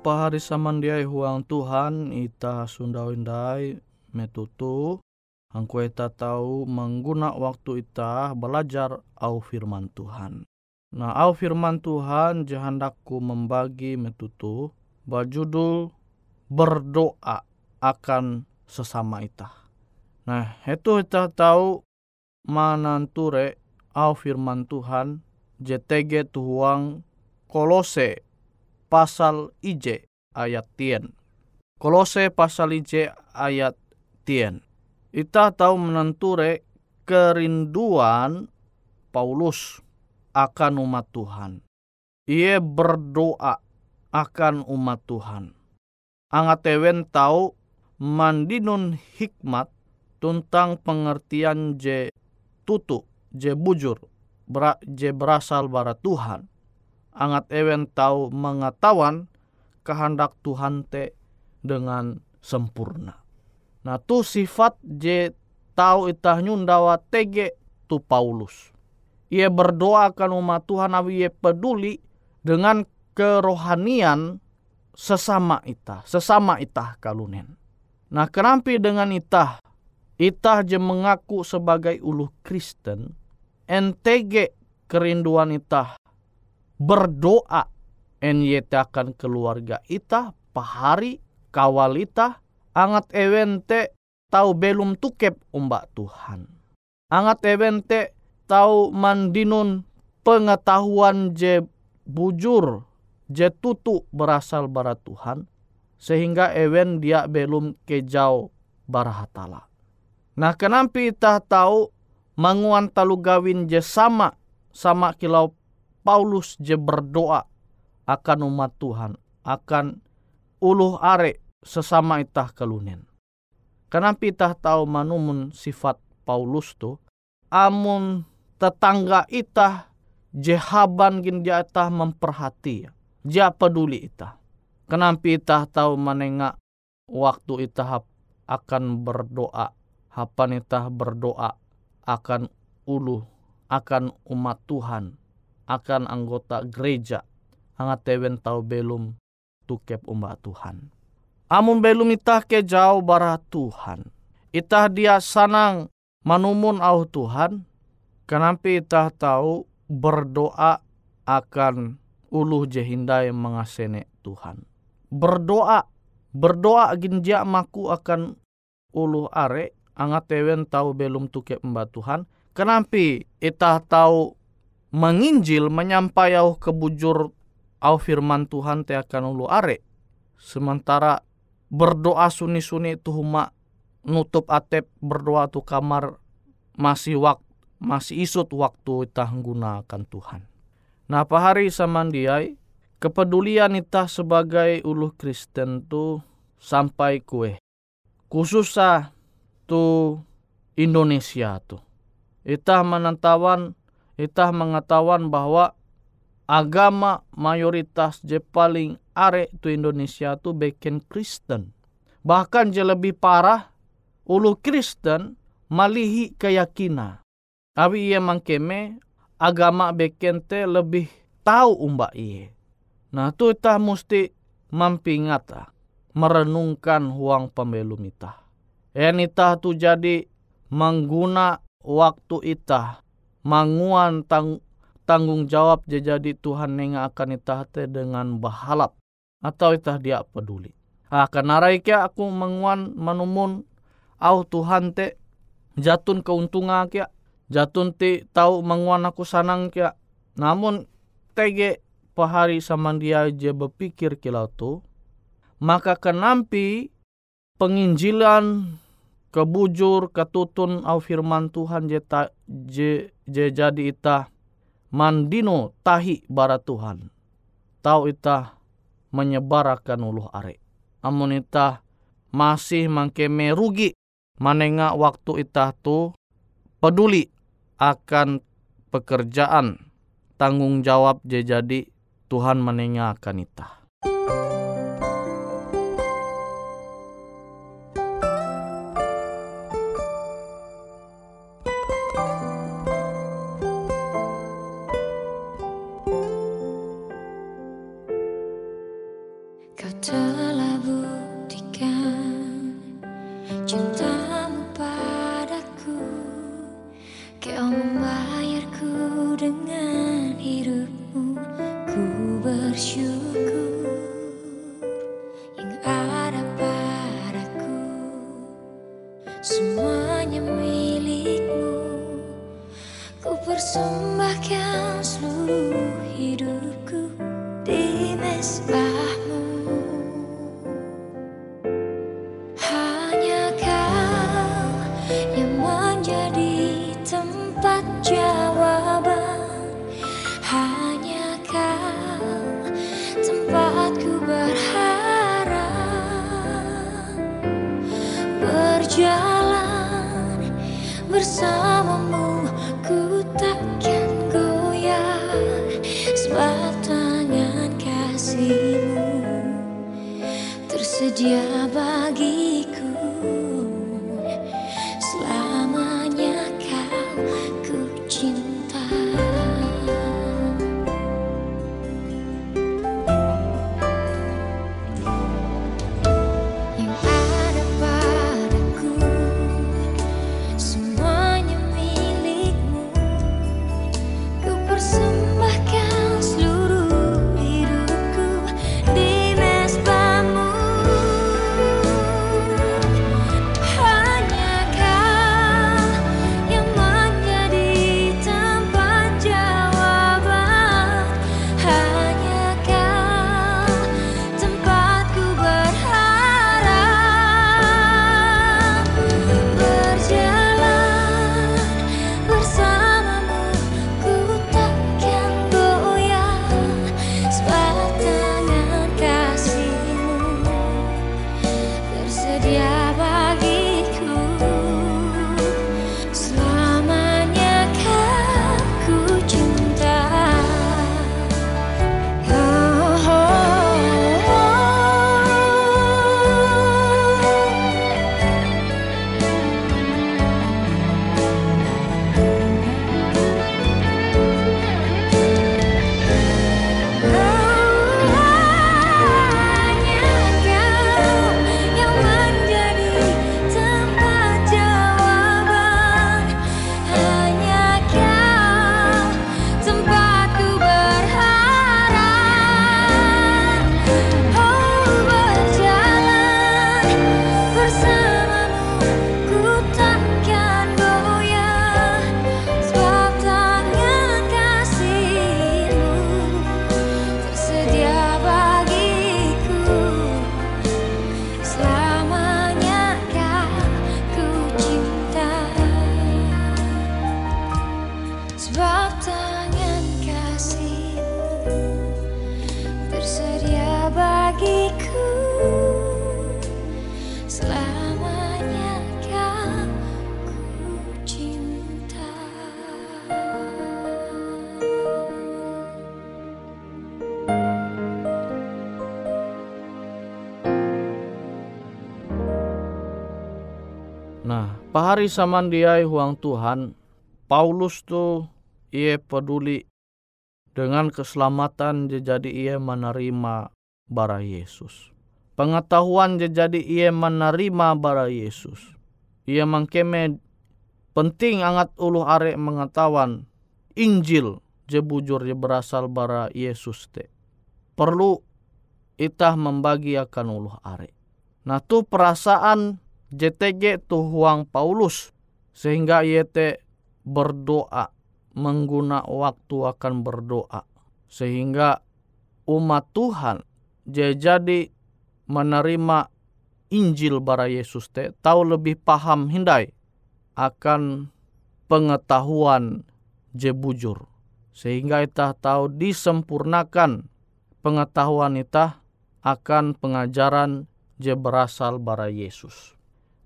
Pahari samandiai huang Tuhan ita sundau indai metutu Angku ita tahu mengguna waktu ita belajar au firman Tuhan. Nah, au firman Tuhan jahandakku membagi metutu bajudul berdoa akan sesama ita. Nah, itu kita tahu mananture au firman Tuhan JTG tuhuang kolose pasal IJ ayat tien. Kolose pasal IJ ayat tien. Ita tahu menenture kerinduan Paulus akan umat Tuhan. Ia berdoa akan umat Tuhan. Angat ewen tahu mandinun hikmat tentang pengertian je tutu, je bujur, je berasal bara Tuhan. Angat ewen tahu mengetahuan kehendak Tuhan te dengan sempurna. Nah tu sifat je tahu itah nyundawa tege tu Paulus. Ia berdoa akan umat Tuhan awi ia peduli dengan kerohanian sesama itah, sesama itah kalunen. Nah kenampi dengan itah, itah je mengaku sebagai ulu Kristen, NTG kerinduan itah berdoa NYT akan keluarga itah, pahari, kawal itah, angat ewente tahu belum tukep umbak Tuhan. Angat ewente tahu mandinun pengetahuan je bujur, je tutu berasal bara Tuhan, sehingga ewen dia belum kejau barahatala. Nah kenampi itah tahu manguan talu gawin je sama sama kilau Paulus je berdoa akan umat Tuhan, akan uluh are sesama itah kelunen. Kenapa itah tahu manumun sifat Paulus tu, amun tetangga itah jehaban gin dia itah memperhati, dia peduli itah. Kenapa itah tahu menengak waktu itah akan berdoa, hapan itah berdoa akan ulu, akan umat Tuhan, akan anggota gereja, angat tewen tahu belum tukep umat Tuhan. Amun belum itah ke jauh bara Tuhan, itah dia sanang manumun au Tuhan, kenapa itah tahu berdoa akan uluh jehindai mengasene Tuhan. Berdoa, berdoa ginja maku akan uluh are, angat tewen tahu belum tukep mbak Tuhan. Kenapa itah tahu menginjil menyampaiau kebujur au firman Tuhan te akan ulu are. Sementara berdoa suni-suni tu huma nutup atep berdoa tu kamar masih waktu masih isut waktu itah gunakan Tuhan. Nah, apa hari samandiai kepedulian itah sebagai ulu Kristen tu sampai kue. Khususnya tu Indonesia tu. Itah menentawan, itah mengetahuan bahwa agama mayoritas je paling are tu Indonesia tu beken Kristen. Bahkan je lebih parah, ulu Kristen malihi keyakinan. Abi ia mangkeme agama beken te lebih tahu umba iye. Nah tu itah musti mampingata merenungkan huang pembelum itah. En itah tu jadi mengguna waktu itah manguan tang, tanggung jawab jadi Tuhan nenga akan itah te dengan bahalap atau itah dia peduli. Akan narai kia aku menguan manumun au Tuhan te jatun keuntungan kia jatun ti tahu menguan aku sanang kia namun tege pahari sama dia je berpikir kilau tu maka kenampi penginjilan kebujur ketutun au firman Tuhan je, ta, je, je jadi ita mandino tahi bara Tuhan. Tau ita menyebarkan uluh are. Amun ita masih mangkeme rugi manenga waktu ita tu peduli akan pekerjaan. Tanggung jawab je jadi Tuhan menenga akan ita. Tersedia bagiku Pahari samandiai huang Tuhan, Paulus tu ia peduli dengan keselamatan jadi ia menerima bara Yesus. Pengetahuan jadi ia menerima bara Yesus. Ia mengkeme penting angat ulu arek mengetahuan Injil je bujur je berasal bara Yesus te. Perlu itah membagi akan ulu arek. Nah tu perasaan JTG tu huang Paulus sehingga te berdoa mengguna waktu akan berdoa sehingga umat Tuhan jadi menerima Injil bara Yesus te tahu lebih paham hindai akan pengetahuan je bujur sehingga itah tahu disempurnakan pengetahuan itah akan pengajaran je berasal bara Yesus.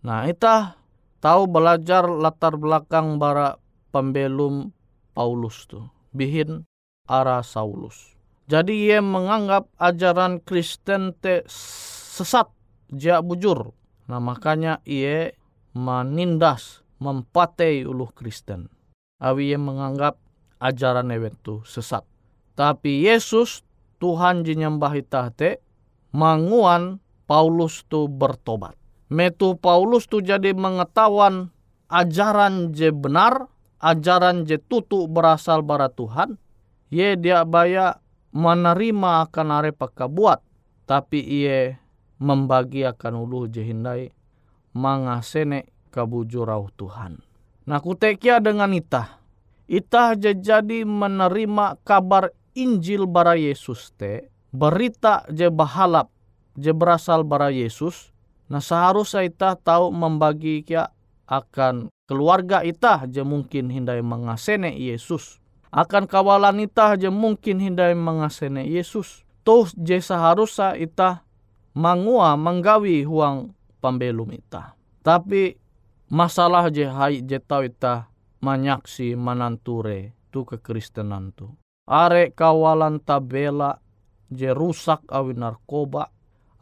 Nah, itah tahu belajar latar belakang bara pembelum Paulus tu, bihin arah Saulus. Jadi ia menganggap ajaran Kristen te sesat, jak bujur. Nah makanya ia menindas, mempatei uluh Kristen. Awi ia menganggap ajaran ewet tu sesat. Tapi Yesus Tuhan jenyembah itah te manguan Paulus tu bertobat. Metu Paulus tu jadi mengetahuan ajaran je benar, ajaran je tutu berasal bara Tuhan. Ye dia baya menerima akan are buat, tapi ia membagi akan ulu je hindai mangasene kabujurau Tuhan. Nah kutekia dengan itah, Itah je jadi menerima kabar Injil bara Yesus te, berita je bahalap je berasal bara Yesus, nah seharusnya itah tahu membagi kia akan keluarga itah je mungkin hindai mengasene Yesus. Akan kawalan itah je mungkin hindai mengasene Yesus. Tuh je seharusnya itah mangua menggawi huang pembelum itah. Tapi masalah je hai je tau itah manyaksi mananture tu kekristenan tu. Are kawalan tabela je rusak awi narkoba.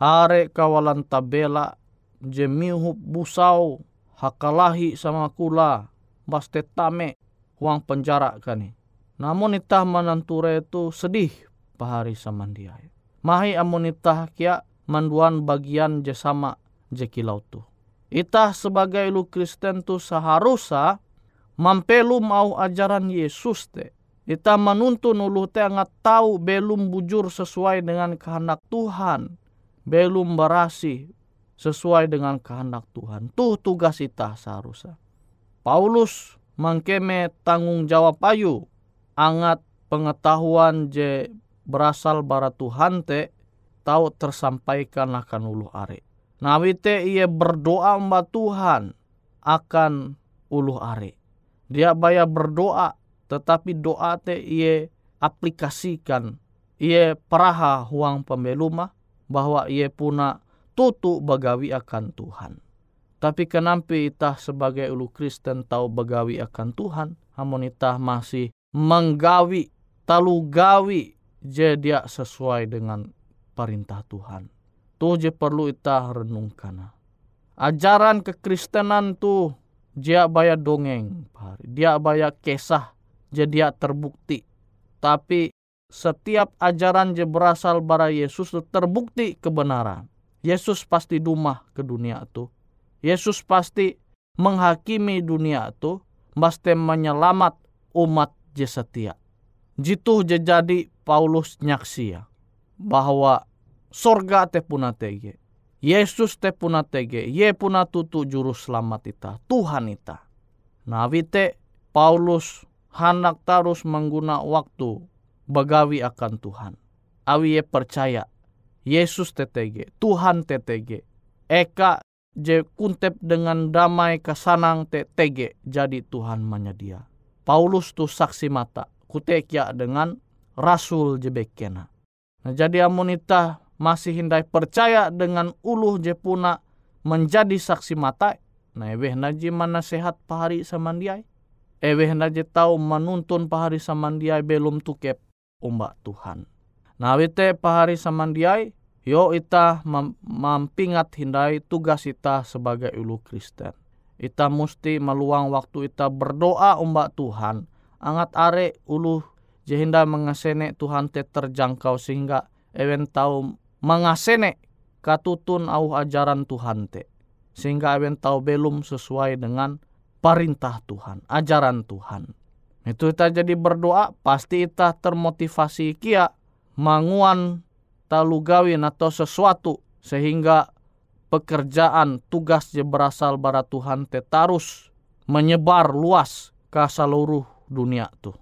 Are kawalan tabela je mihup busau hakalahi sama kula baste tame huang penjara kani. Namun itah mananture itu sedih pahari samandia. Mahi amun itah kia manduan bagian je sama je kilau tu. Itah sebagai lu Kristen tu seharusnya mampelu mau ajaran Yesus te. Ita menuntun ulu te angat tahu belum bujur sesuai dengan kehendak Tuhan. Belum berasi sesuai dengan kehendak Tuhan. Tuh tugas ita seharusnya. Paulus mangkeme tanggung jawab ayu. Angat pengetahuan je berasal bara Tuhan te tahu tersampaikan akan ulu are. Nawite ia berdoa mbak Tuhan akan ulu are. Dia bayar berdoa tetapi doa te ia aplikasikan ia peraha huang pembeluma bahwa ia puna tutu bagawi akan Tuhan. Tapi kenapa itah sebagai ulu Kristen tahu bagawi akan Tuhan, hamun itah masih menggawi, talu gawi je dia sesuai dengan perintah Tuhan. Tuh je perlu itah renungkan. Ajaran kekristenan tuh dia bayar dongeng, dia bayar kisah, je dia terbukti. Tapi setiap ajaran je berasal bara Yesus terbukti kebenaran. Yesus pasti dumah ke dunia itu. Yesus pasti menghakimi dunia itu, pasti menyelamat umat je setia. Jitu je jadi Paulus nyaksi ya, bahwa sorga te puna tege. Yesus te puna tege, ye puna tutu juru selamat ita, Tuhan ita. Nah Paulus hendak terus mengguna waktu bagawi akan Tuhan. Awi ye percaya Yesus TTG, Tuhan TTG. Eka je kuntep dengan damai kesanang TTG jadi Tuhan menyedia. Paulus tu saksi mata kutekia dengan rasul jebekena. Nah, jadi amunita masih hindai percaya dengan uluh je puna menjadi saksi mata. Nah eweh naji mana sehat pahari samandiai. Eweh naji tahu menuntun pahari samandiai belum tukep umbak Tuhan. Nah wite pahari samandiai Yo ita mampingat hindai tugas ita sebagai ulu Kristen. Ita mesti meluang waktu ita berdoa umbak Tuhan. Angat are ulu jehinda mengasene Tuhan te terjangkau sehingga ewen tahu mengasene katutun au ajaran Tuhan te. Sehingga ewen tahu belum sesuai dengan perintah Tuhan, ajaran Tuhan. Itu kita jadi berdoa, pasti kita termotivasi kia manguan talu gawin atau sesuatu sehingga pekerjaan tugas je berasal bara Tuhan tetarus menyebar luas ke seluruh dunia tuh.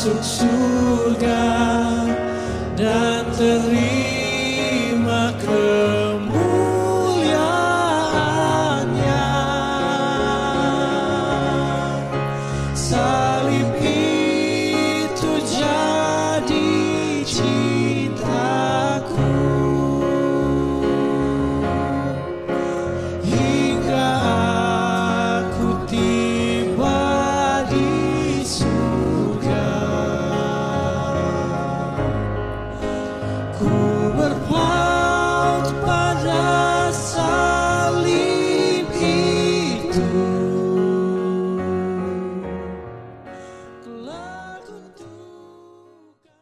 so